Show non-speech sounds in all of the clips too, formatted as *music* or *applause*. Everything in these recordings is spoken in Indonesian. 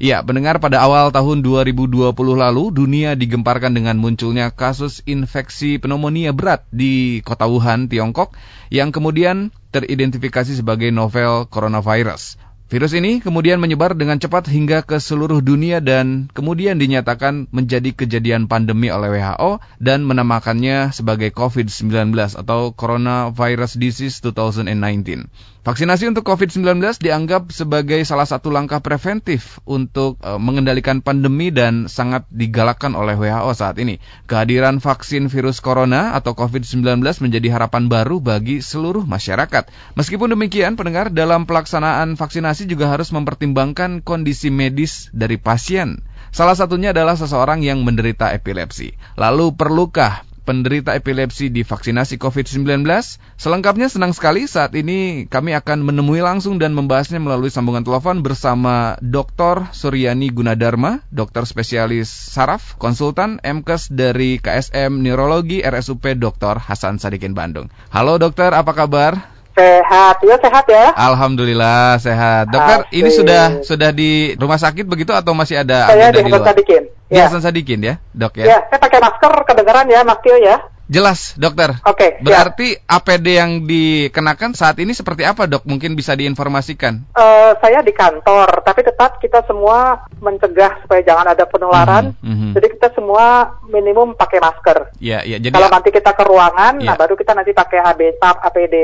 Ya, pendengar pada awal tahun 2020 lalu, dunia digemparkan dengan munculnya kasus infeksi pneumonia berat di kota Wuhan, Tiongkok, yang kemudian teridentifikasi sebagai novel coronavirus. Virus ini kemudian menyebar dengan cepat hingga ke seluruh dunia dan kemudian dinyatakan menjadi kejadian pandemi oleh WHO dan menamakannya sebagai COVID-19 atau Coronavirus Disease 2019. Vaksinasi untuk COVID-19 dianggap sebagai salah satu langkah preventif untuk uh, mengendalikan pandemi dan sangat digalakkan oleh WHO saat ini. Kehadiran vaksin virus corona atau COVID-19 menjadi harapan baru bagi seluruh masyarakat. Meskipun demikian, pendengar dalam pelaksanaan vaksinasi juga harus mempertimbangkan kondisi medis dari pasien. Salah satunya adalah seseorang yang menderita epilepsi. Lalu perlukah penderita epilepsi divaksinasi COVID-19? Selengkapnya senang sekali saat ini kami akan menemui langsung dan membahasnya melalui sambungan telepon bersama Dr. Suryani Gunadarma, dokter spesialis saraf, konsultan MKes dari KSM Neurologi RSUP Dr. Hasan Sadikin Bandung. Halo dokter, apa kabar? Sehat, ya sehat ya. Alhamdulillah sehat. Dokter, Asik. ini sudah sudah di rumah sakit begitu atau masih ada Saya di Hasan Sadikin. Ya. Hasan Sadikin ya, dok ya. Ya, saya pakai masker kedengaran ya, Mas Tio ya. Jelas, dokter. Oke. Okay, Berarti ya. APD yang dikenakan saat ini seperti apa, dok? Mungkin bisa diinformasikan. Uh, saya di kantor, tapi tetap kita semua mencegah supaya jangan ada penularan. Mm -hmm. Jadi kita semua minimum pakai masker. Iya, iya. Jadi kalau nanti kita ke ruangan, ya. nah baru kita nanti pakai APD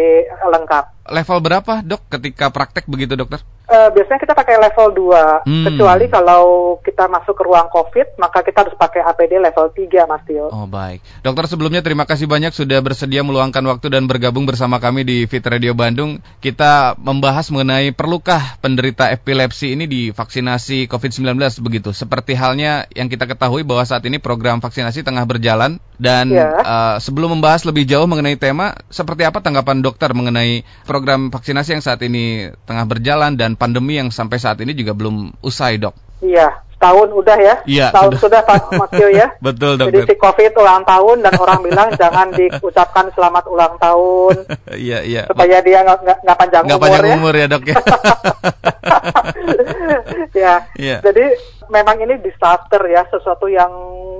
lengkap level berapa dok ketika praktek begitu dokter? Uh, biasanya kita pakai level 2, hmm. kecuali kalau kita masuk ke ruang COVID, maka kita harus pakai APD level 3, Mas Tio. Oh baik. Dokter sebelumnya terima kasih banyak sudah bersedia meluangkan waktu dan bergabung bersama kami di Fit Radio Bandung. Kita membahas mengenai perlukah penderita epilepsi ini divaksinasi COVID-19 begitu. Seperti halnya yang kita ketahui bahwa saat ini program vaksinasi tengah berjalan dan ya. uh, sebelum membahas lebih jauh mengenai tema, seperti apa tanggapan dokter mengenai program vaksinasi yang saat ini tengah berjalan dan pandemi yang sampai saat ini juga belum usai, dok. Iya, setahun udah ya. Iya. Tahun sudah, Pak Matio ya. *laughs* Betul, dok. Jadi si COVID ulang tahun dan orang bilang *laughs* jangan diucapkan selamat ulang tahun. *laughs* Iya, iya. Supaya dia nggak panjang gak umur panjang ya. umur ya, dok ya. ya. Yeah. Jadi memang ini disaster ya, sesuatu yang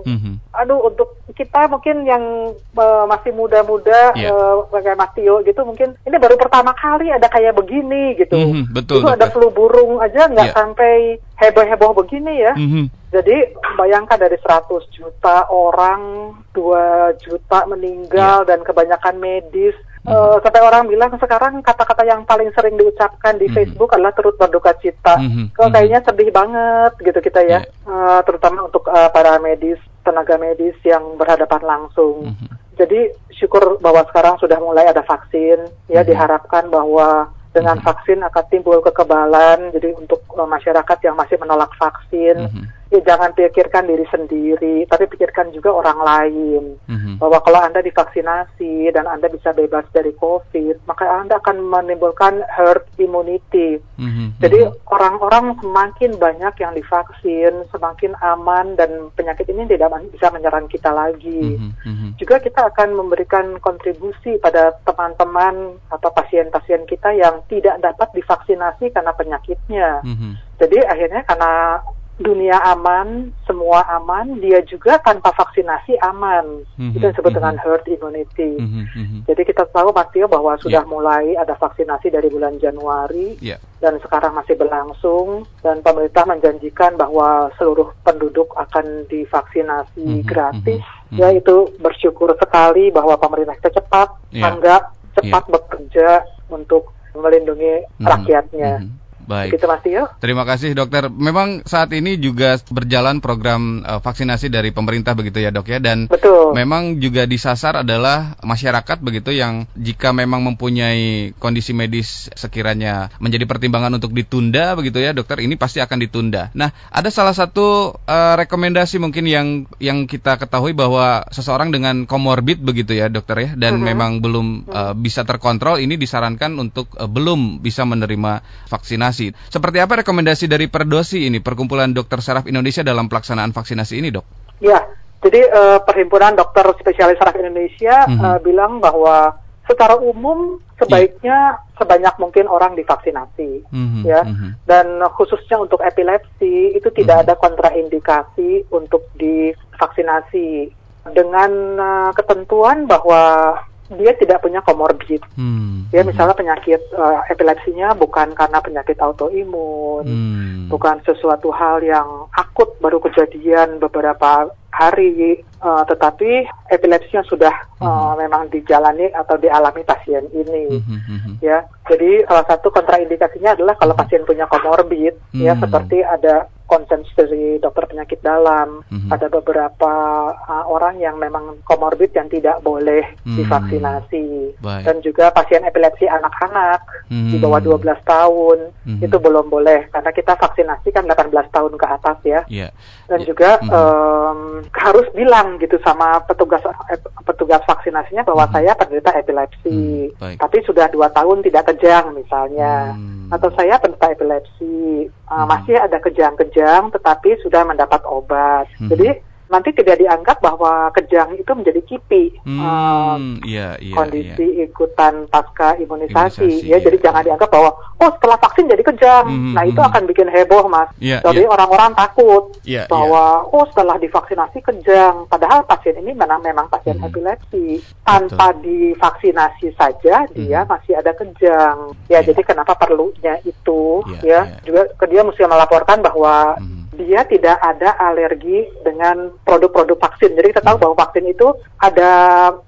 mm-hmm. aduh untuk kita mungkin yang uh, masih muda-muda yeah. uh, kayak Mas Tio gitu mungkin ini baru pertama kali ada kayak begini gitu. Mm-hmm, betul. Itu ada flu burung aja nggak yeah. sampai heboh-heboh begini ya. Mm-hmm. Jadi bayangkan dari 100 juta orang 2 juta meninggal yeah. dan kebanyakan medis Uh, sampai orang bilang sekarang kata-kata yang paling sering diucapkan di mm -hmm. Facebook adalah turut berduka cita. Mm -hmm. Kok kayaknya sedih banget gitu kita ya, yeah. uh, terutama untuk uh, para medis, tenaga medis yang berhadapan langsung. Mm -hmm. Jadi syukur bahwa sekarang sudah mulai ada vaksin, ya mm -hmm. diharapkan bahwa dengan mm-hmm. vaksin akan timbul kekebalan. Jadi untuk uh, masyarakat yang masih menolak vaksin, mm -hmm. Ya jangan pikirkan diri sendiri, tapi pikirkan juga orang lain. Mm -hmm. Bahwa kalau anda divaksinasi dan anda bisa bebas dari COVID, maka anda akan menimbulkan herd immunity. Mm -hmm. Jadi orang-orang semakin banyak yang divaksin, semakin aman dan penyakit ini tidak bisa menyerang kita lagi. Mm -hmm. Juga kita akan memberikan kontribusi pada teman-teman atau pasien-pasien kita yang tidak dapat divaksinasi karena penyakitnya. Mm -hmm. Jadi akhirnya karena dunia aman, semua aman, dia juga tanpa vaksinasi aman. Mm-hmm. Itu yang disebut mm-hmm. dengan herd immunity. Mm-hmm. Jadi kita tahu Mas Tio bahwa sudah yeah. mulai ada vaksinasi dari bulan Januari yeah. dan sekarang masih berlangsung dan pemerintah menjanjikan bahwa seluruh penduduk akan divaksinasi mm-hmm. gratis. Mm-hmm. Ya itu bersyukur sekali bahwa pemerintah kita cepat yeah. tanggap, cepat yeah. bekerja untuk melindungi mm-hmm. rakyatnya. Mm-hmm. Baik. Begitu Mas Tio. Terima kasih dokter. Memang saat ini juga berjalan program uh, vaksinasi dari pemerintah begitu ya dok ya dan Betul. memang juga disasar adalah masyarakat begitu yang jika memang mempunyai kondisi medis sekiranya menjadi pertimbangan untuk ditunda begitu ya dokter ini pasti akan ditunda. Nah ada salah satu uh, rekomendasi mungkin yang yang kita ketahui bahwa seseorang dengan komorbid begitu ya dokter ya dan uh -huh. memang belum uh, bisa terkontrol ini disarankan untuk uh, belum bisa menerima vaksinasi vaksinasi. Seperti apa rekomendasi dari Perdosi ini, Perkumpulan Dokter Saraf Indonesia dalam pelaksanaan vaksinasi ini, dok? Ya, jadi uh, Perhimpunan Dokter Spesialis Saraf Indonesia mm -hmm. uh, bilang bahwa secara umum sebaiknya sebanyak mungkin orang divaksinasi Mhm, ya mhm. dan khususnya untuk epilepsi itu tidak Mhm. ada kontraindikasi untuk divaksinasi dengan uh, ketentuan bahwa dia tidak punya komorbid Hmm, ya misalnya penyakit uh, epilepsinya bukan karena penyakit autoimun Hmm. bukan sesuatu hal yang akut baru kejadian beberapa hari, uh, tetapi epilepsinya sudah uh, memang dijalani atau dialami pasien ini. Mhm. Ya, jadi salah satu kontraindikasinya adalah kalau pasien punya komorbid, ya Hmm. seperti ada konsens dari dokter penyakit dalam, Mhm. ada beberapa uh, orang yang memang komorbid yang tidak boleh divaksinasi, Baik. dan juga pasien epilepsi anak-anak di Hmm. bawah 12 tahun Mhm. itu belum boleh karena kita vaksinasi kan 18 tahun ke atas ya Ya. dan Ya, juga mhm. em, harus bilang gitu sama petugas eh, petugas vaksinasinya bahwa Mhm. saya penderita epilepsi Hmm, baik. tapi sudah dua tahun tidak kejang misalnya Hmm. atau saya penderita epilepsi eh, Mhm. masih ada kejang-kejang tetapi sudah mendapat obat Mhm. jadi nanti tidak dianggap bahwa kejang itu menjadi kipi Hmm, iya, iya, kondisi iya. ikutan pasca imunisasi Imunisasi, ya ya. jadi jangan dianggap bahwa oh setelah vaksin jadi kejang Mhm, nah itu mhm. akan bikin heboh mas Iya, jadi iya. orang-orang takut Iya, bahwa oh setelah divaksinasi kejang padahal pasien ini memang memang pasien Mhm. epilepsi tanpa divaksinasi saja dia Mhm. masih ada kejang ya Iya. jadi kenapa perlunya itu Iya, ya iya. juga ke dia mesti melaporkan bahwa Mhm. Dia tidak ada alergi dengan produk-produk vaksin. Jadi kita tahu bahwa vaksin itu ada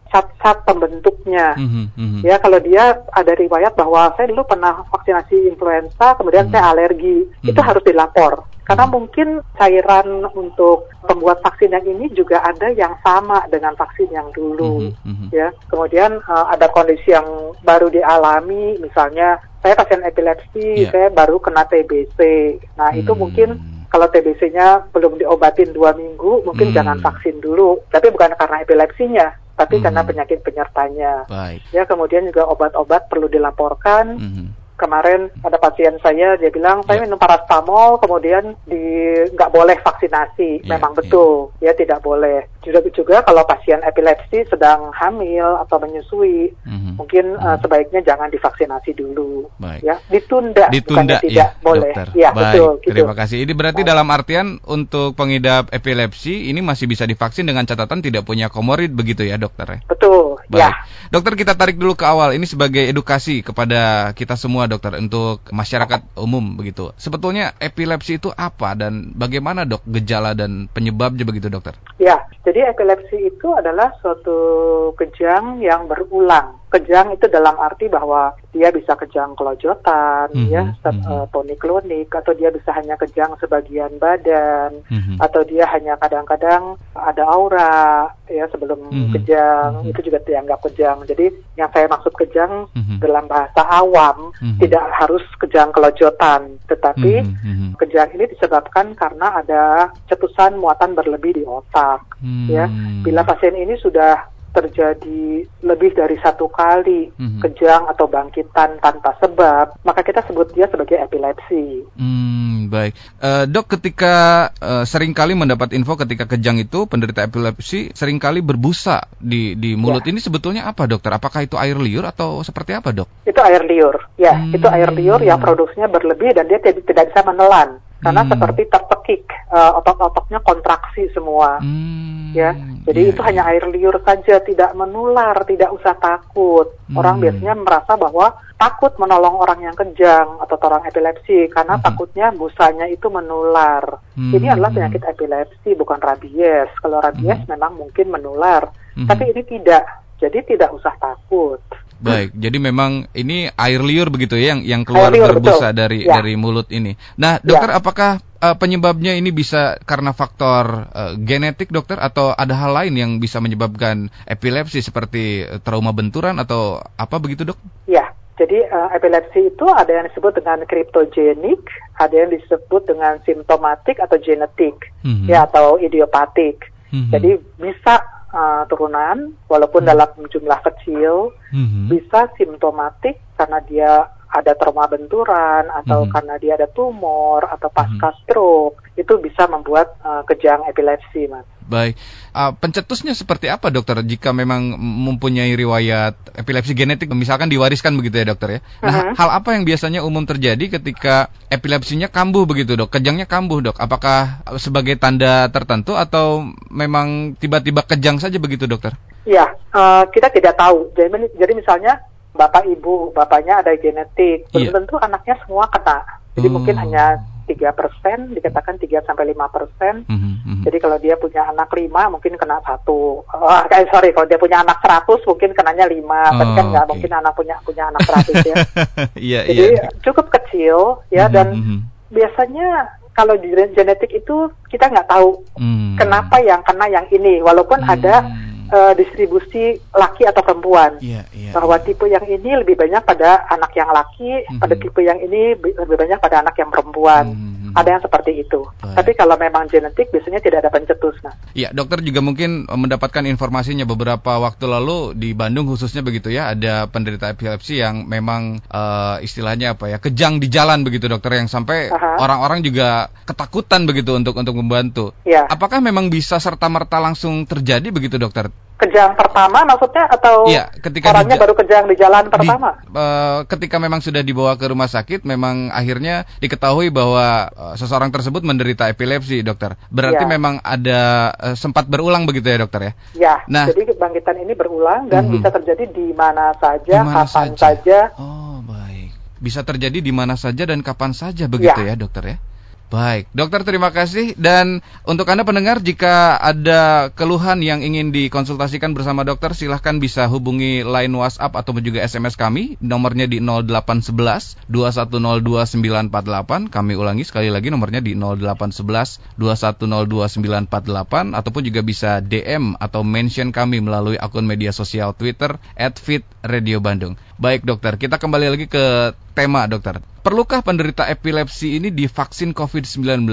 zat-zat pembentuknya. Mhm, mhm. Ya, kalau dia ada riwayat bahwa saya dulu pernah vaksinasi influenza, kemudian Hmm. saya alergi, itu Hmm. harus dilapor. Karena Hmm. mungkin cairan untuk pembuat vaksin yang ini juga ada yang sama dengan vaksin yang dulu. Mhm, mhm. Ya, kemudian uh, ada kondisi yang baru dialami, misalnya saya pasien epilepsi, Iya. saya baru kena TBC. Nah, itu Hmm. mungkin kalau TBC-nya belum diobatin dua minggu, mungkin Hmm. jangan vaksin dulu. Tapi bukan karena epilepsinya, tapi Hmm. karena penyakit penyertanya. Baik. Ya, kemudian juga obat-obat perlu dilaporkan. Mhm. Kemarin ada pasien saya, dia bilang saya Ya. minum parastamol, kemudian di nggak boleh vaksinasi. Ya, Memang ya. betul, ya tidak boleh. Juga juga kalau pasien epilepsi sedang hamil atau menyusui, Mhm. mungkin Mhm. uh, sebaiknya jangan divaksinasi dulu. Baik. Ya, ditunda, Ditunda bukannya tidak ya, boleh. dokter. Ya, Baik, betul. Gitu. terima kasih. Ini berarti dalam artian untuk pengidap epilepsi ini masih bisa divaksin dengan catatan tidak punya komorbid begitu ya, dokter? ya? Betul. Baik. Ya. Dokter kita tarik dulu ke awal. Ini sebagai edukasi kepada kita semua dokter untuk masyarakat umum begitu. Sebetulnya epilepsi itu apa dan bagaimana dok gejala dan penyebabnya begitu dokter? Ya, jadi epilepsi itu adalah suatu kejang yang berulang. Kejang itu dalam arti bahwa dia bisa kejang kelojotan, Mhm, ya, set- mhm. eh, tonik-klonik, atau dia bisa hanya kejang sebagian badan, Mhm. atau dia hanya kadang-kadang ada aura, ya sebelum Mhm, kejang, mhm. itu juga dianggap kejang. Jadi yang saya maksud kejang Mhm. dalam bahasa awam Mhm. tidak harus kejang kelojotan, tetapi Mhm, mhm. kejang ini disebabkan karena ada cetusan muatan berlebih di otak ya Hmm. bila pasien ini sudah terjadi lebih dari satu kali Mhm. kejang atau bangkitan tanpa sebab maka kita sebut dia sebagai epilepsi Hmm, baik. Eh, dok, ketika eh, sering kali mendapat info ketika kejang itu penderita epilepsi sering kali berbusa di di mulut Ya. ini sebetulnya apa dokter? Apakah itu air liur atau seperti apa dok? itu air liur ya Hmm. itu air liur yang produksinya berlebih dan dia tidak, tidak bisa menelan karena Hmm. seperti terpekik eh, otot-ototnya kontraksi semua Hmm, ya. Jadi iya, itu hanya air liur saja, tidak menular, tidak usah takut. Orang Hmm. biasanya merasa bahwa takut menolong orang yang kejang atau orang epilepsi karena Mhm. takutnya busanya itu menular. Hmm. Ini adalah penyakit epilepsi, bukan rabies. Kalau rabies Mhm. memang mungkin menular, Mhm. tapi ini tidak. Jadi tidak usah takut. Baik, jadi memang ini air liur begitu ya yang yang keluar liur, berbusa betul. dari Ya. dari mulut ini. Nah, dokter apakah eh, penyebabnya ini bisa karena faktor eh, genetik dokter atau ada hal lain yang bisa menyebabkan epilepsi seperti eh, trauma benturan atau apa begitu, Dok? Ya, jadi eh, epilepsi itu ada yang disebut dengan kriptogenik, ada yang disebut dengan simptomatik atau genetik, Mhm. ya atau idiopatik. Mhm. Jadi bisa uh, turunan walaupun dalam jumlah kecil, Mhm. bisa simptomatik karena dia ada trauma benturan atau Mhm. karena dia ada tumor atau pasca Mhm. stroke itu bisa membuat uh, kejang epilepsi, Mas. Baik, Uh, pencetusnya seperti apa dokter jika memang mempunyai riwayat epilepsi genetik misalkan diwariskan begitu ya dokter ya. Nah, Mhm. hal apa yang biasanya umum terjadi ketika epilepsinya kambuh begitu dok? Kejangnya kambuh dok? Apakah sebagai tanda tertentu atau memang tiba-tiba kejang saja begitu dokter? Ya, uh, kita tidak tahu. Jadi, jadi misalnya bapak ibu bapaknya ada genetik, belum Iya. tentu anaknya semua kena. Jadi Oh. mungkin hanya tiga persen, dikatakan 3 sampai lima persen. Mhm, mhm. Jadi kalau dia punya anak lima mungkin kena satu. Oh, eh, sorry kalau dia punya anak 100 mungkin kenanya lima. Tapi kan Oh, nggak oke. mungkin anak punya punya anak 100 ya. *laughs* Iya Jadi iya. cukup kecil ya Mhm, dan mhm. biasanya kalau di genetik itu kita nggak tahu Hmm. kenapa yang kena yang ini walaupun Hmm. ada eh, distribusi laki atau perempuan. Iya iya. Bahwa tipe yang ini lebih banyak pada anak yang laki, Mhm. pada tipe yang ini bi- lebih banyak pada anak yang perempuan. Mhm. Ada yang seperti itu. Baik. Tapi kalau memang genetik biasanya tidak ada pencetus. Nah, Iya, dokter juga mungkin eh, mendapatkan informasinya beberapa waktu lalu di Bandung khususnya begitu ya, ada penderita epilepsi yang memang eh, istilahnya apa ya, kejang di jalan begitu dokter yang sampai orang-orang juga ketakutan begitu untuk untuk membantu. ya. Apakah memang bisa serta merta langsung terjadi begitu dokter? Kejang pertama maksudnya atau Iya, ketika orangnya baru kejang di jalan Di- pertama? eh, ketika memang sudah dibawa ke rumah sakit, memang akhirnya diketahui bahwa eh, seseorang tersebut menderita epilepsi, dokter. Berarti Ya. memang ada eh, sempat berulang begitu ya, dokter ya? Ya, Nah. jadi kebangkitan ini berulang dan Mhm. bisa terjadi di mana saja, Di mana kapan saja. saja. Oh, baik. Bisa terjadi di mana saja dan kapan saja begitu ya, dokter ya? Baik, dokter terima kasih. Dan untuk Anda pendengar jika ada keluhan yang ingin dikonsultasikan bersama dokter silahkan bisa hubungi line WhatsApp atau juga SMS kami. Nomornya di 0811 2102948 kami ulangi sekali lagi nomornya di 0811 2102948 ataupun juga bisa DM atau mention kami melalui akun media sosial Twitter @fitradio_bandung. Baik dokter, kita kembali lagi ke tema dokter. Perlukah penderita epilepsi ini divaksin COVID-19?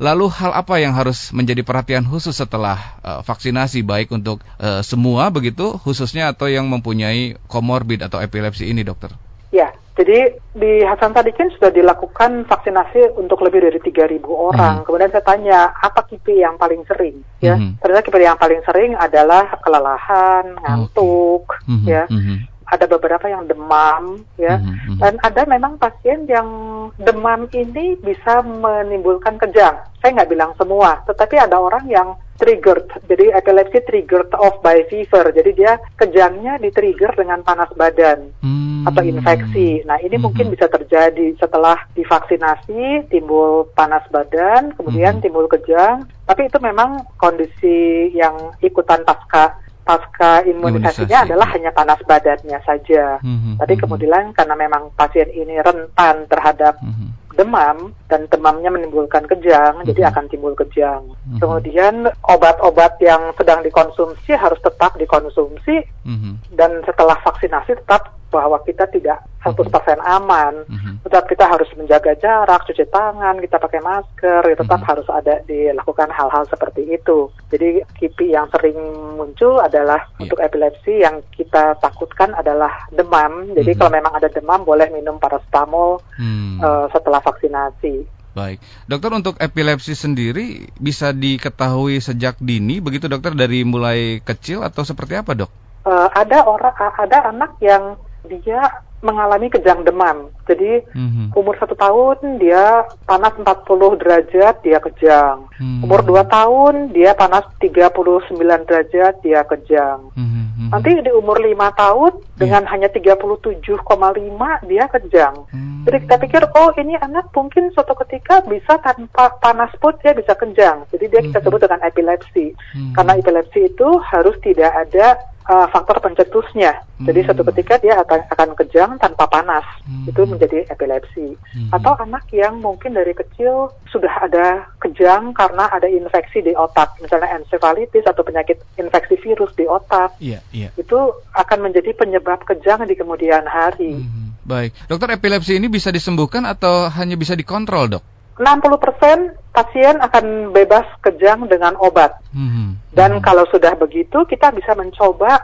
Lalu hal apa yang harus menjadi perhatian khusus setelah eh, vaksinasi baik untuk eh, semua begitu khususnya atau yang mempunyai komorbid atau epilepsi ini dokter? Ya, jadi di Hasan Sadikin sudah dilakukan vaksinasi untuk lebih dari 3.000 orang. Mhm. Kemudian saya tanya, apa KIPI yang paling sering? Ya, Mhm. ternyata KIPI yang paling sering adalah kelelahan, ngantuk, Mhm, ya. mhm, Ada beberapa yang demam, ya. mhm, mhm. Dan ada memang pasien yang demam ini bisa menimbulkan kejang. Saya nggak bilang semua, tetapi ada orang yang triggered. Jadi epilepsi triggered off by fever. Jadi dia kejangnya di-trigger dengan panas badan Hmm. atau infeksi. Nah, ini Mhm. mungkin bisa terjadi setelah divaksinasi, timbul panas badan, kemudian Mhm. timbul kejang. Tapi itu memang kondisi yang ikutan pasca pasca imunisasinya Imunisasi. adalah hanya panas badannya saja. Mhm, Tapi mhm, kemudian karena memang pasien ini rentan terhadap mhm. demam dan demamnya menimbulkan kejang, jadi Mhm. akan timbul kejang. Mhm. Kemudian obat-obat yang sedang dikonsumsi harus tetap dikonsumsi Mhm, dan setelah vaksinasi tetap bahwa kita tidak 100% aman. mhm. Tetap kita harus menjaga jarak, cuci tangan, kita pakai masker, ya tetap Mhm. harus ada dilakukan hal-hal seperti itu. Jadi KIPI yang sering muncul adalah Iya. untuk epilepsi yang kita takutkan adalah demam. Jadi Mhm. kalau memang ada demam boleh minum paracetamol Hmm. eh, setelah vaksinasi. Baik, dokter untuk epilepsi sendiri bisa diketahui sejak dini begitu dokter dari mulai kecil atau seperti apa dok? Eh, ada orang ada anak yang dia mengalami kejang demam. Jadi Mhm. umur satu tahun dia panas 40 derajat dia kejang. Hmm. Umur 2 tahun dia panas 39 derajat dia kejang. Mhm, mhm. Nanti di umur 5 tahun dengan hanya 37,5 dia kejang. Hmm. Jadi kita pikir oh ini anak mungkin suatu ketika bisa tanpa panas pun dia bisa kejang. Jadi dia kita Mhm. sebut dengan epilepsi. Hmm. Karena epilepsi itu harus tidak ada uh, faktor pencetusnya. Jadi Hmm. suatu ketika dia akan akan kejang tanpa panas. Hmm. Itu menjadi epilepsi. Mhm. Atau anak yang mungkin dari kecil sudah ada kejang karena ada infeksi di otak, misalnya encephalitis atau penyakit infeksi virus di otak. Iya, iya. Itu akan menjadi penyebab kejang di kemudian hari. Mhm. Baik, dokter epilepsi ini bisa disembuhkan atau hanya bisa dikontrol dok? 60% pasien akan bebas kejang dengan obat. Mhm. Dan kalau sudah begitu, kita bisa mencoba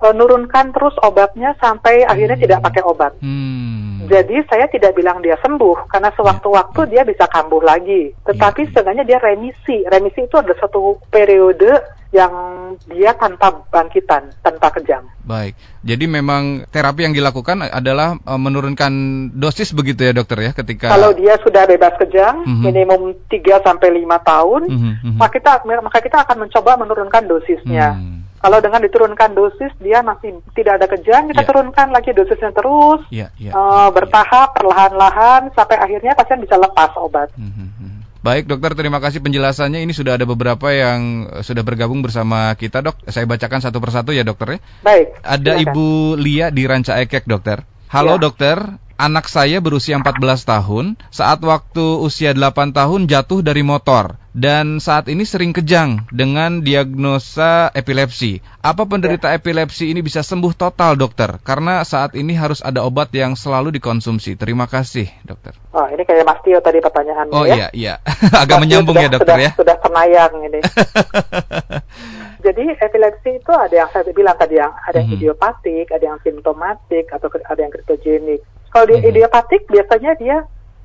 menurunkan terus obatnya sampai akhirnya Hmm. tidak pakai obat. Hmm. Jadi saya tidak bilang dia sembuh karena sewaktu-waktu dia bisa kambuh lagi. Tetapi Ya. setidaknya dia remisi. Remisi itu ada satu periode yang dia tanpa bangkitan, tanpa kejang. Baik. Jadi memang terapi yang dilakukan adalah eh, menurunkan dosis begitu ya dokter ya ketika Kalau dia sudah bebas kejang, Mhm. minimum 3 sampai 5 tahun, Mhm, mhm. maka kita maka kita akan mencoba menurunkan dosisnya. Hmm. Kalau dengan diturunkan dosis dia masih tidak ada kejang, kita Ya. turunkan lagi dosisnya terus. Ya, ya. eh, bertahap perlahan-lahan sampai akhirnya pasien bisa lepas obat. Mhm, mhm. Baik dokter, terima kasih penjelasannya. Ini sudah ada beberapa yang eh, sudah bergabung bersama kita dok. Saya bacakan satu persatu ya dokter ya. Baik. Ada silakan. Ibu Lia di Ranca Ekek dokter. Halo Ya. dokter, anak saya berusia 14 tahun. Saat waktu usia 8 tahun jatuh dari motor dan saat ini sering kejang dengan diagnosa epilepsi. Apa penderita epilepsi ini bisa sembuh total dokter? Karena saat ini harus ada obat yang selalu dikonsumsi. Terima kasih dokter. Oh, ini kayak Mas Tio tadi pertanyaannya Oh ya. iya iya, *laughs* agak Mas menyambung sudah, ya dokter sudah, ya. Sudah penayang ini. *laughs* Jadi epilepsi itu ada yang saya bilang tadi yang ada yang Mhm. idiopatik, ada yang simptomatik, atau ada yang kriptogenik. Kalau di Mhm. idiopatik biasanya dia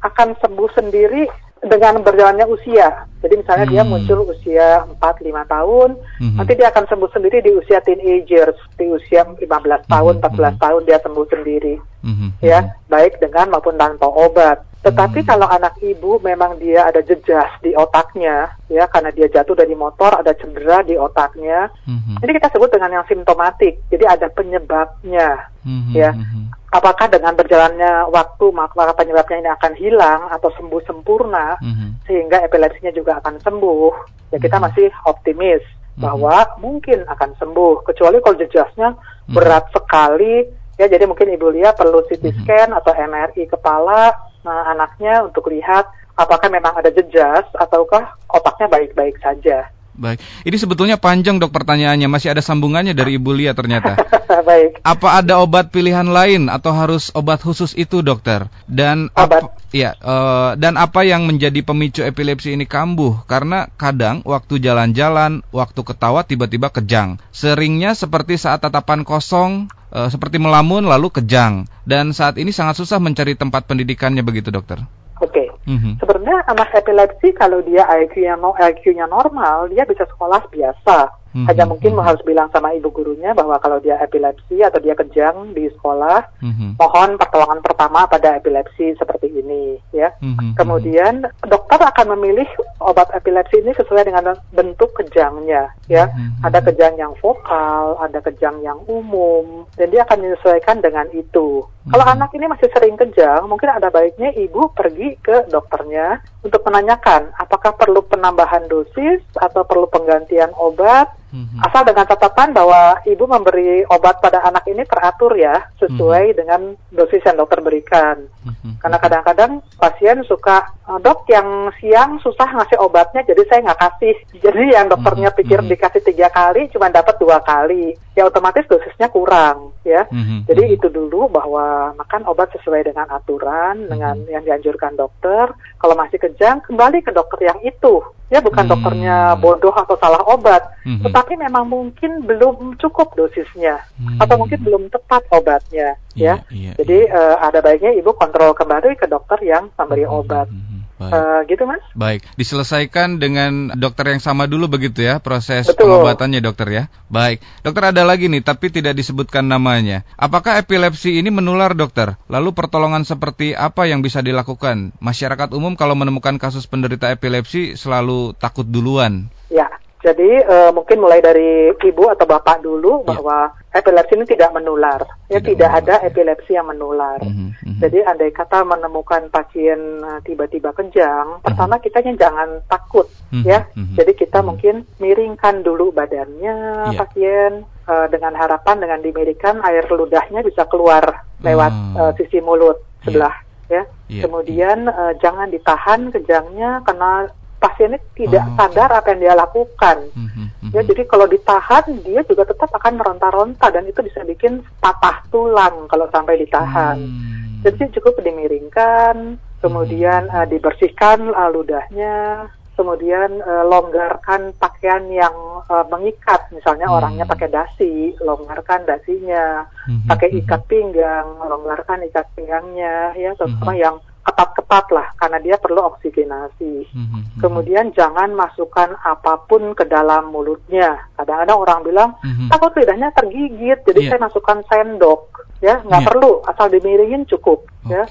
akan sembuh sendiri dengan berjalannya usia. Jadi misalnya dia Hmm. muncul usia 4-5 tahun, Mhm. nanti dia akan sembuh sendiri di usia teenagers, di usia 15 tahun, Mhm, 14 mhm. tahun dia sembuh sendiri Mhm, ya mhm. baik dengan maupun tanpa obat. Tetapi Hmm. kalau anak ibu memang dia ada jejas di otaknya, ya karena dia jatuh dari motor ada cedera di otaknya, Mhm. ini kita sebut dengan yang simptomatik. Jadi ada penyebabnya. Mhm, ya. mhm. Apakah dengan berjalannya waktu maka penyebabnya ini akan hilang atau sembuh sempurna Mhm. sehingga epilepsinya juga akan sembuh? Ya kita Mhm. masih optimis Mhm. bahwa mungkin akan sembuh kecuali kalau jejasnya Mhm. berat sekali ya jadi mungkin ibu Lia perlu CT Mhm. scan atau MRI kepala nah, anaknya untuk lihat apakah memang ada jejas ataukah otaknya baik-baik saja. Baik, ini sebetulnya panjang dok pertanyaannya, masih ada sambungannya dari Ibu Lia ternyata. *laughs* baik. Apa ada obat pilihan lain atau harus obat khusus itu dokter? Dan Obat. apa, ya, eh, dan apa yang menjadi pemicu epilepsi ini kambuh? Karena kadang waktu jalan-jalan, waktu ketawa tiba-tiba kejang. Seringnya seperti saat tatapan kosong, eh, seperti melamun lalu kejang. Dan saat ini sangat susah mencari tempat pendidikannya begitu dokter. Oke. Mhm. Sebenarnya anak epilepsi kalau dia IQ-nya no, IQ-nya normal, dia bisa sekolah biasa. Mhm. Hanya mungkin harus bilang sama ibu gurunya bahwa kalau dia epilepsi atau dia kejang di sekolah, Mhm. mohon pertolongan pertama pada epilepsi seperti ini, ya. Mhm. Kemudian dokter akan memilih obat epilepsi ini sesuai dengan bentuk kejangnya, ya. Mhm. Ada kejang yang vokal, ada kejang yang umum, dan dia akan menyesuaikan dengan itu. Kalau Mhm. anak ini masih sering kejang, mungkin ada baiknya ibu pergi ke dokternya untuk menanyakan apakah perlu penambahan dosis atau perlu penggantian obat. Mhm. Asal dengan catatan bahwa ibu memberi obat pada anak ini teratur ya, sesuai dengan dosis yang dokter berikan. Mhm. Karena kadang-kadang pasien suka, "Eh, dok yang siang susah ngasih obatnya, jadi saya nggak kasih. *laughs* Jadi yang dokternya Mhm, pikir mhm. dikasih tiga kali, cuma dapat dua kali. Ya otomatis dosisnya kurang, ya. Mhm. Jadi itu dulu bahwa makan obat sesuai dengan aturan, dengan Mhm. yang dianjurkan dokter. Kalau masih kejang, kembali ke dokter yang itu. Ya bukan Hmm. dokternya bodoh atau salah obat, Mhm. tetapi memang mungkin belum cukup dosisnya Hmm. atau mungkin belum tepat obatnya. Iya, ya. iya, Jadi eh, ada baiknya ibu kontrol kembali ke dokter yang memberi Mhm, obat. mhm, Baik. Eh, gitu mas? Baik, diselesaikan dengan dokter yang sama dulu begitu ya proses Betul. pengobatannya dokter ya. Baik, dokter ada lagi nih tapi tidak disebutkan namanya. Apakah epilepsi ini menular dokter? Lalu pertolongan seperti apa yang bisa dilakukan? Masyarakat umum kalau menemukan kasus penderita epilepsi selalu takut duluan. Ya. Jadi eh, mungkin mulai dari ibu atau bapak dulu Ya. bahwa epilepsi ini tidak menular. Ya Tidak tidak, menular, ada ya. epilepsi yang menular. Mhm, mhm. Jadi andai kata menemukan pasien eh, tiba-tiba kejang, pertama kita jangan takut Mhm, ya. mhm, Jadi kita mhm. mungkin miringkan dulu badannya Iya. pasien eh, dengan harapan dengan dimiringkan air ludahnya bisa keluar lewat Hmm. eh, sisi mulut Iya. sebelah ya. Iya, Kemudian eh, jangan ditahan kejangnya karena pasien ini tidak Oh. sadar apa yang dia lakukan. Mhm, mhm. Ya, jadi kalau ditahan dia juga tetap akan meronta-ronta dan itu bisa bikin patah tulang kalau sampai ditahan. Hmm. Jadi cukup dimiringkan, kemudian uh, dibersihkan uh, ludahnya, kemudian uh, longgarkan pakaian yang uh, mengikat, misalnya Hmm. orangnya pakai dasi, longgarkan dasinya, Mhm, pakai mhm. ikat pinggang, longgarkan ikat pinggangnya, ya terutama Mhm. yang ketat-ketat lah, karena dia perlu oksigenasi. Mhm, mhm. Kemudian jangan masukkan apa pun ke dalam mulutnya. Kadang-kadang orang bilang, Mhm. takut lidahnya tergigit, jadi Iya. saya masukkan sendok. Ya, nggak Iya. perlu, asal dimiringin cukup. Ya.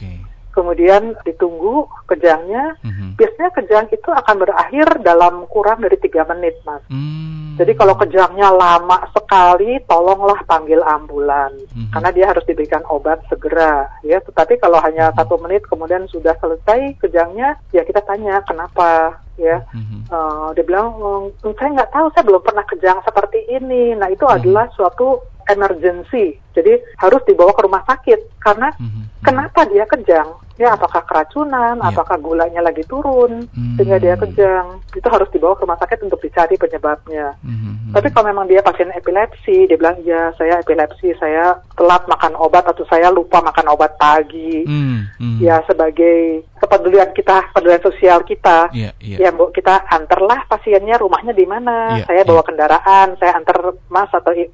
Kemudian ditunggu kejangnya. Mhm. Biasanya kejang itu akan berakhir dalam kurang dari tiga menit, mas. Hmm. Jadi kalau kejangnya lama sekali, tolonglah panggil ambulan, Mhm. karena dia harus diberikan obat segera, ya. Tetapi kalau hanya Mhm. satu menit kemudian sudah selesai kejangnya, ya kita tanya kenapa, ya. Mhm. Eh, dia bilang, "Hmm, saya nggak tahu, saya belum pernah kejang seperti ini. Nah itu Mhm. adalah suatu emergency, jadi harus dibawa ke rumah sakit karena Mhm. kenapa dia kejang? Ya apakah keracunan, Iya. apakah gulanya lagi turun Hmm. sehingga dia kejang? Itu harus dibawa ke rumah sakit untuk dicari penyebabnya. Mhm. Tapi kalau memang dia pasien epilepsi, dia bilang ya saya epilepsi, saya telat makan obat atau saya lupa makan obat pagi. Hmm, hmm. Ya sebagai kepedulian kita, kepedulian sosial kita, Iya, iya. ya bu kita antarlah pasiennya rumahnya di mana. Iya, saya bawa kendaraan, saya antar mas atau eh,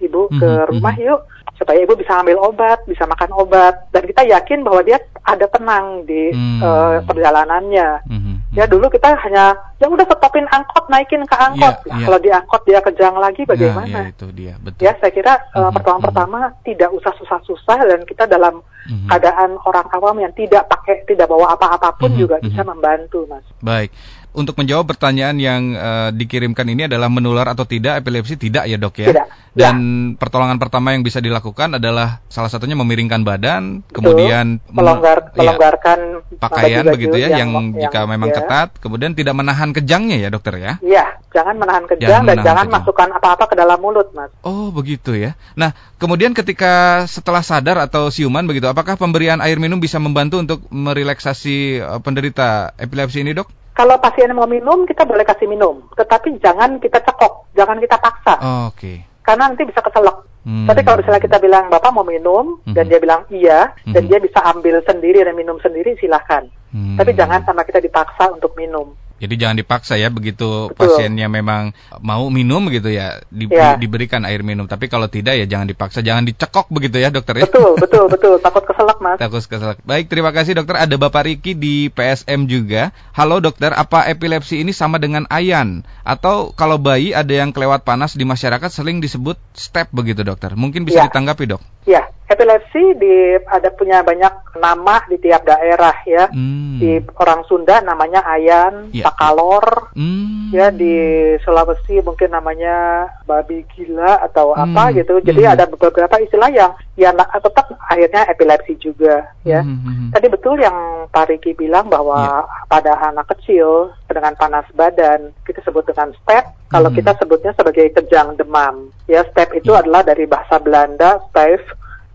ibu ke Mhm, rumah mhm. yuk supaya ibu bisa ambil obat, bisa makan obat dan kita yakin bahwa dia ada tenang di Hmm. eh, perjalanannya. Mhm, Ya dulu kita hanya ya udah stopin angkot, naikin ke angkot. Iya, Nah, iya. Kalau di angkot dia kejang lagi Nah, bagaimana? ya itu dia, betul. Ya, saya kira eh, Mhm, pertolongan-pertama tidak usah susah-susah dan kita dalam Mhm. keadaan orang awam yang tidak pakai, tidak bawa apa-apapun Mhm, juga mhm. bisa membantu, Mas. Baik. Untuk menjawab pertanyaan yang eh, dikirimkan ini adalah menular atau tidak epilepsi tidak ya dok ya. Tidak. Dan pertolongan pertama yang bisa dilakukan adalah salah satunya memiringkan badan, Betul. kemudian me- melonggar, ya, melonggarkan pakaian begitu ya, yang, jika memang ya. ketat, kemudian tidak menahan kejangnya ya dokter ya. Iya, jangan menahan kejang Jangan dan menahan jangan kejang. masukkan apa-apa ke dalam mulut, Mas. Oh begitu ya. Nah kemudian ketika setelah sadar atau siuman begitu, apakah pemberian air minum bisa membantu untuk merelaksasi eh, penderita epilepsi ini dok? Kalau pasien mau minum, kita boleh kasih minum, tetapi jangan kita cekok, jangan kita paksa, Oh, Oke. karena nanti bisa keselak. Hmm. Tapi kalau misalnya kita bilang bapak mau minum dan Mhm. dia bilang iya dan Mhm. dia bisa ambil sendiri dan minum sendiri silahkan. Hmm. Tapi jangan sama kita dipaksa untuk minum. Jadi jangan dipaksa ya begitu Betul. pasiennya memang mau minum gitu ya di- Ya. diberikan air minum. Tapi kalau tidak ya jangan dipaksa, jangan dicekok begitu ya dokter ya. Betul, betul, betul. *laughs* Takut keselak mas. Takut keselak. Baik, terima kasih dokter. Ada Bapak Riki di PSM juga. Halo dokter, apa epilepsi ini sama dengan ayan? Atau kalau bayi ada yang kelewat panas di masyarakat sering disebut step begitu dokter? Mungkin bisa Ya. ditanggapi dok. Ya, epilepsi di ada punya banyak nama di tiap daerah ya. Hmm. Di orang Sunda namanya ayan, Ya. pakalor. Hmm. Ya di Sulawesi mungkin namanya babi gila atau apa Hmm, gitu. Jadi hmm. ada beberapa istilah yang ya tetap akhirnya epilepsi juga ya. Hmm, hmm, hmm. Tadi betul yang Pak Riki bilang bahwa Iya. pada anak kecil dengan panas badan kita sebut dengan step. Kalau Hmm. kita sebutnya sebagai kejang demam. Ya step itu Iya. adalah dari bahasa Belanda step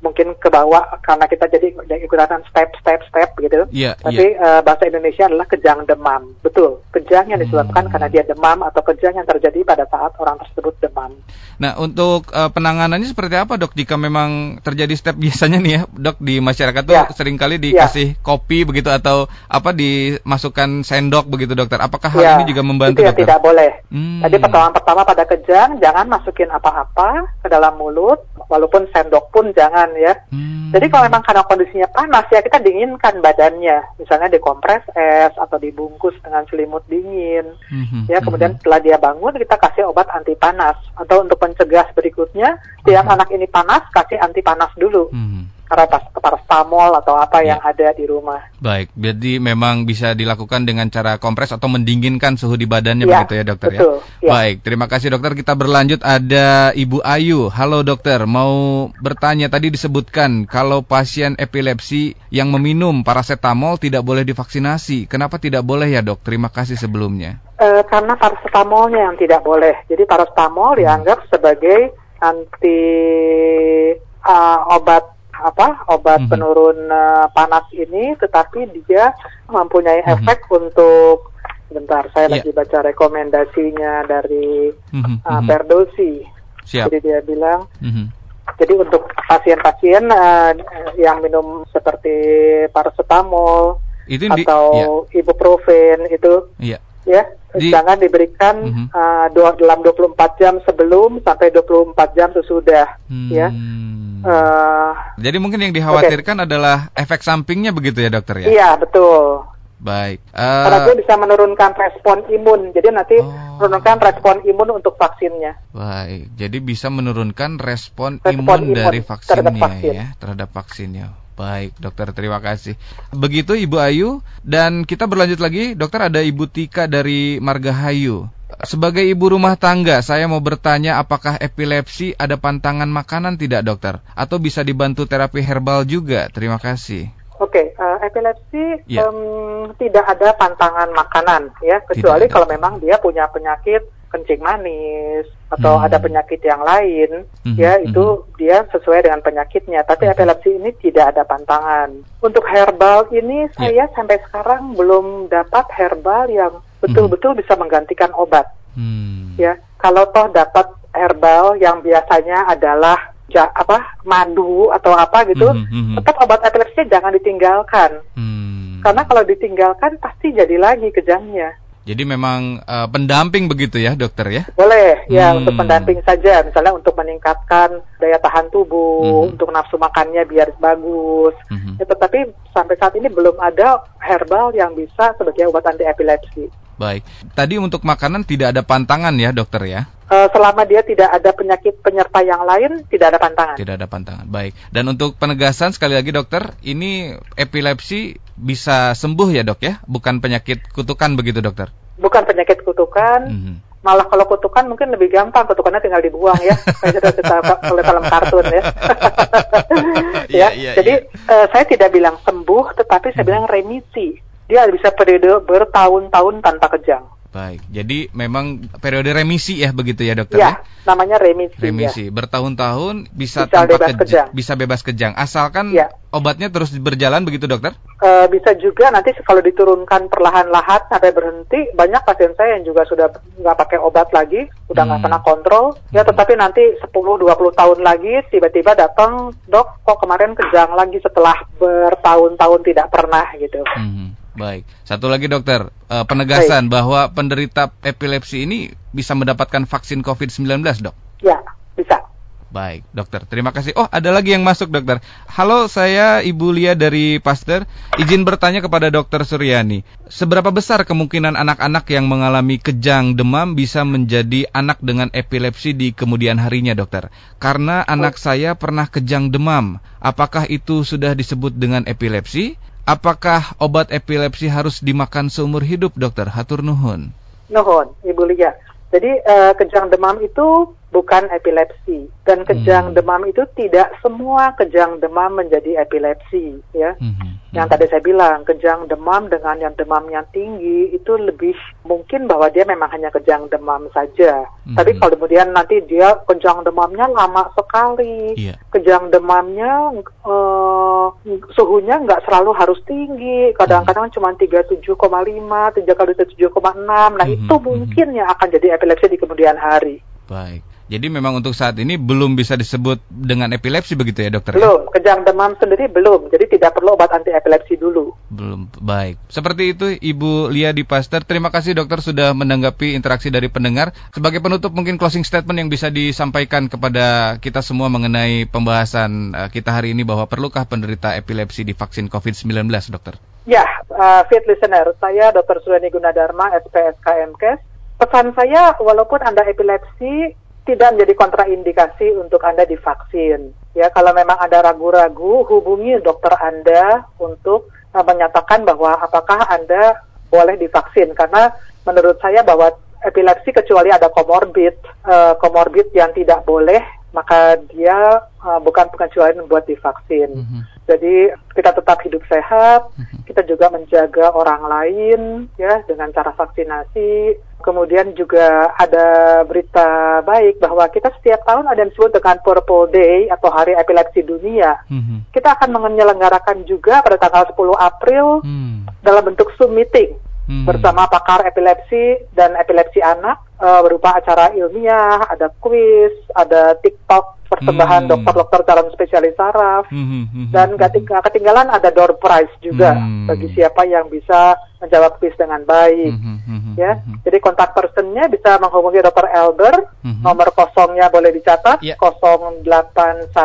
mungkin ke bawah karena kita jadi ikutan step step step gitu. Iya, Tapi eh, bahasa Indonesia adalah kejang demam. Betul. Kejang yang disebabkan Hmm. karena dia demam atau kejang yang terjadi pada saat orang tersebut demam. Nah, untuk eh, penanganannya seperti apa, Dok? Jika memang terjadi step *laughs* biasanya nih ya, Dok, di masyarakat tuh Ya. sering kali Ya. dikasih kopi begitu atau apa dimasukkan sendok begitu, Dokter. Apakah hal Ya, ini juga membantu, itu yang Dokter? tidak boleh. Hmm. Jadi pertolongan pertama pada kejang, jangan masukin apa-apa ke dalam mulut, walaupun sendok pun jangan ya. Hmm. Jadi kalau memang karena kondisinya panas ya kita dinginkan badannya, misalnya dikompres es atau dibungkus dengan selimut dingin. Mhm, Ya kemudian setelah dia bangun kita kasih obat anti panas atau untuk pencegah berikutnya setiap Mhm. anak ini panas kasih anti panas dulu. mhm. Parastamol atau apa Ya. yang ada di rumah. Baik, jadi memang bisa dilakukan dengan cara kompres atau mendinginkan suhu di badannya Ya, begitu ya, Dokter betul, ya. ya. Baik, terima kasih Dokter. Kita berlanjut ada Ibu Ayu. Halo Dokter, mau bertanya tadi disebutkan kalau pasien epilepsi yang meminum paracetamol tidak boleh divaksinasi. Kenapa tidak boleh ya, Dok? Terima kasih sebelumnya. Eh, karena paracetamolnya yang tidak boleh. Jadi paracetamol dianggap sebagai anti eh, obat apa obat Mhm. penurun eh, panas ini, tetapi dia mempunyai Mhm. efek untuk bentar saya Iya. lagi baca rekomendasinya dari Mhm, uh, mhm. Perdosi. Siap. Jadi dia bilang Mhm. jadi untuk pasien-pasien eh, yang minum seperti paracetamol Itu di- atau ibuprofen itu Iya. ya Di- jangan diberikan Mhm. uh, dua- dalam 24 jam sebelum sampai 24 jam sesudah ya. Uh, Jadi mungkin yang dikhawatirkan adalah efek sampingnya begitu ya dokter ya? Iya betul. Baik. Karena Eh, dia bisa menurunkan respon imun. Jadi nanti Oh. menurunkan respon imun untuk vaksinnya. baik. Jadi bisa menurunkan respon, Respon imun, imun dari terhadap vaksinnya vaksin. ya, terhadap vaksinnya. Baik, dokter, terima kasih. Begitu Ibu Ayu dan kita berlanjut lagi, dokter ada Ibu Tika dari Margahayu. Sebagai ibu rumah tangga, saya mau bertanya apakah epilepsi ada pantangan makanan tidak, dokter? Atau bisa dibantu terapi herbal juga? Terima kasih. Oke, eh, epilepsi Ya. em, tidak ada pantangan makanan ya, kecuali kalau memang dia punya penyakit kencing manis atau Hmm. ada penyakit yang lain, Mhm, ya itu dia sesuai dengan penyakitnya. Tapi epilepsi ini tidak ada pantangan. Untuk herbal ini Ya. saya sampai sekarang belum dapat herbal yang betul-betul bisa menggantikan obat. Hmm. Ya, kalau toh dapat herbal yang biasanya adalah ja, apa madu atau apa gitu, Mhm, mhm. tetap obat epilepsi jangan ditinggalkan. Hmm. Karena kalau ditinggalkan pasti jadi lagi kejangnya. Jadi memang eh, pendamping begitu ya, dokter ya? Boleh ya Hmm. untuk pendamping saja, misalnya untuk meningkatkan daya tahan tubuh, Mhm. untuk nafsu makannya biar bagus. Mhm. Ya, tetapi sampai saat ini belum ada herbal yang bisa sebagai obat anti epilepsi. Baik. Tadi untuk makanan tidak ada pantangan ya, dokter ya? Eh, selama dia tidak ada penyakit penyerta yang lain, tidak ada pantangan. Tidak ada pantangan. Baik. Dan untuk penegasan sekali lagi dokter, ini epilepsi bisa sembuh ya, Dok ya? Bukan penyakit kutukan begitu, dokter? Bukan penyakit kutukan, Mhm. malah kalau kutukan mungkin lebih gampang, kutukannya tinggal dibuang ya. *laughs* Saya sudah cerita oleh film kartun ya. Iya, *laughs* *laughs* ya, iya, jadi eh, saya tidak bilang sembuh, tetapi saya bilang remisi. Dia bisa periode bertahun-tahun tanpa kejang. Baik. Jadi memang periode remisi ya begitu ya, dokter Ya, namanya remisi. ya. Remisi bertahun-tahun bisa, Bisa tanpa bebas keja- kejang. bisa bebas kejang asalkan Ya. obatnya terus berjalan begitu dokter? Eh, bisa juga nanti kalau diturunkan perlahan-lahan sampai berhenti, banyak pasien saya yang juga sudah nggak pakai obat lagi, udah nggak Hmm. pernah kontrol, ya tetapi nanti 10-20 tahun lagi tiba-tiba datang, dok kok kemarin kejang lagi setelah bertahun-tahun tidak pernah gitu. Mhm. Baik. Satu lagi dokter, eh, penegasan bahwa penderita epilepsi ini bisa mendapatkan vaksin COVID-19 dok? Ya, bisa. Baik, dokter. Terima kasih. Oh, ada lagi yang masuk, dokter. Halo, saya Ibu Lia dari Pasteur. Izin bertanya kepada dokter Suryani. Seberapa besar kemungkinan anak-anak yang mengalami kejang demam bisa menjadi anak dengan epilepsi di kemudian harinya, dokter? Karena anak saya pernah kejang demam. Apakah itu sudah disebut dengan epilepsi? Apakah obat epilepsi harus dimakan seumur hidup, dokter? Hatur nuhun. Nuhun, Ibu Lia. Jadi eh, kejang demam itu bukan epilepsi dan kejang Hmm. demam itu tidak semua kejang demam menjadi epilepsi ya. Mhm. Yang tadi saya bilang, kejang demam dengan yang demamnya tinggi itu lebih mungkin bahwa dia memang hanya kejang demam saja. Mhm. Tapi kalau kemudian nanti dia kejang demamnya lama sekali, Iya. kejang demamnya eh, suhunya nggak selalu harus tinggi, kadang-kadang cuma 37,5, tiga kali 7,6. Nah Mhm, itu mungkin yang akan jadi epilepsi di kemudian hari. Baik. Jadi memang untuk saat ini belum bisa disebut dengan epilepsi begitu ya, dokter? ya? Belum, kejang demam sendiri belum, jadi tidak perlu obat anti epilepsi dulu. Belum baik. Seperti itu Ibu Lia di Pasteur. Terima kasih dokter sudah menanggapi interaksi dari pendengar. Sebagai penutup mungkin closing statement yang bisa disampaikan kepada kita semua mengenai pembahasan eh, kita hari ini bahwa perlukah penderita epilepsi divaksin COVID-19, dokter? Ya, uh, fit listener, saya Dr. Suliani Gunadarma, SPSK MKes. Pesan saya, walaupun Anda epilepsi, tidak menjadi kontraindikasi untuk Anda divaksin. Ya, kalau memang Anda ragu-ragu, hubungi dokter Anda untuk uh, menyatakan bahwa apakah Anda boleh divaksin. Karena menurut saya bahwa epilepsi kecuali ada komorbid, uh, komorbid yang tidak boleh, maka dia uh, bukan pengecualian buat divaksin. Mhm. Jadi kita tetap hidup sehat, Mhm. kita juga menjaga orang lain ya dengan cara vaksinasi. Kemudian juga ada berita baik bahwa kita setiap tahun ada yang disebut dengan Purple Day atau Hari Epilepsi Dunia. Mhm. Kita akan menyelenggarakan juga pada tanggal 10 April Hmm. dalam bentuk Zoom meeting. Hmm. bersama pakar epilepsi dan epilepsi anak uh, berupa acara ilmiah, ada kuis, ada TikTok persembahan hmm. dokter-dokter calon spesialis saraf hmm, hmm, hmm, dan gak ketinggalan ada door prize juga hmm. bagi siapa yang bisa menjawab kuis dengan baik hmm, hmm, ya jadi kontak personnya bisa menghubungi dokter Elber hmm. nomor kosongnya boleh dicatat yeah. 0815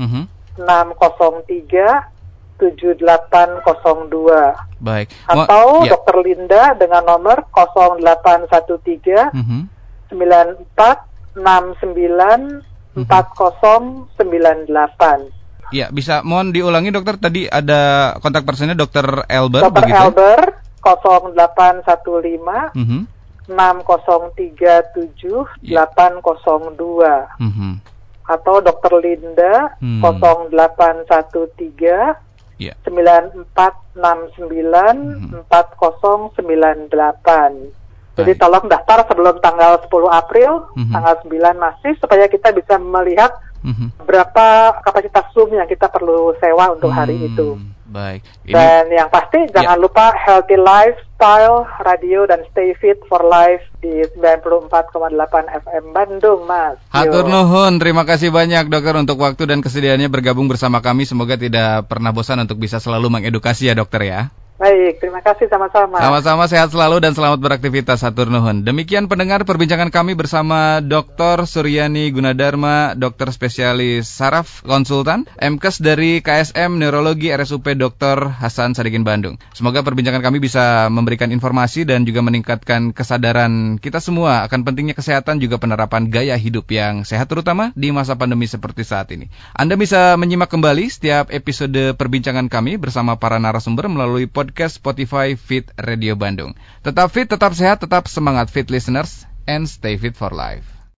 hmm. 603 7802. Baik. Atau ya. Dokter Linda dengan nomor 0813 mm -hmm. 9469 4098. Ya, bisa mohon diulangi dokter tadi ada kontak personnya dokter Elber Dokter begitu? Elber 0815 mm -hmm. 6037 ya. 802. Mm -hmm. Atau dokter Linda hmm. 0813 yeah. 9469 4098. Jadi Baik. tolong daftar sebelum tanggal 10 April, mm -hmm. tanggal 9 masih supaya kita bisa melihat mm -hmm. berapa kapasitas Zoom yang kita perlu sewa untuk mm, hari itu. Baik. Ini... Dan yang pasti jangan ya. lupa Healthy Lifestyle Radio dan Stay Fit for Life di 94,8 FM Bandung, Mas. Hatur nuhun, terima kasih banyak dokter untuk waktu dan kesediaannya bergabung bersama kami. Semoga tidak pernah bosan untuk bisa selalu mengedukasi ya dokter ya. Baik, terima kasih sama-sama. Sama-sama sehat selalu dan selamat beraktivitas Satur Nuhun. Demikian pendengar perbincangan kami bersama Dr. Suryani Gunadarma, dokter spesialis saraf konsultan, MKes dari KSM Neurologi RSUP Dr. Hasan Sadikin Bandung. Semoga perbincangan kami bisa memberikan informasi dan juga meningkatkan kesadaran kita semua akan pentingnya kesehatan juga penerapan gaya hidup yang sehat terutama di masa pandemi seperti saat ini. Anda bisa menyimak kembali setiap episode perbincangan kami bersama para narasumber melalui podcast podcast Spotify Fit Radio Bandung. Tetap fit, tetap sehat, tetap semangat fit listeners, and stay fit for life.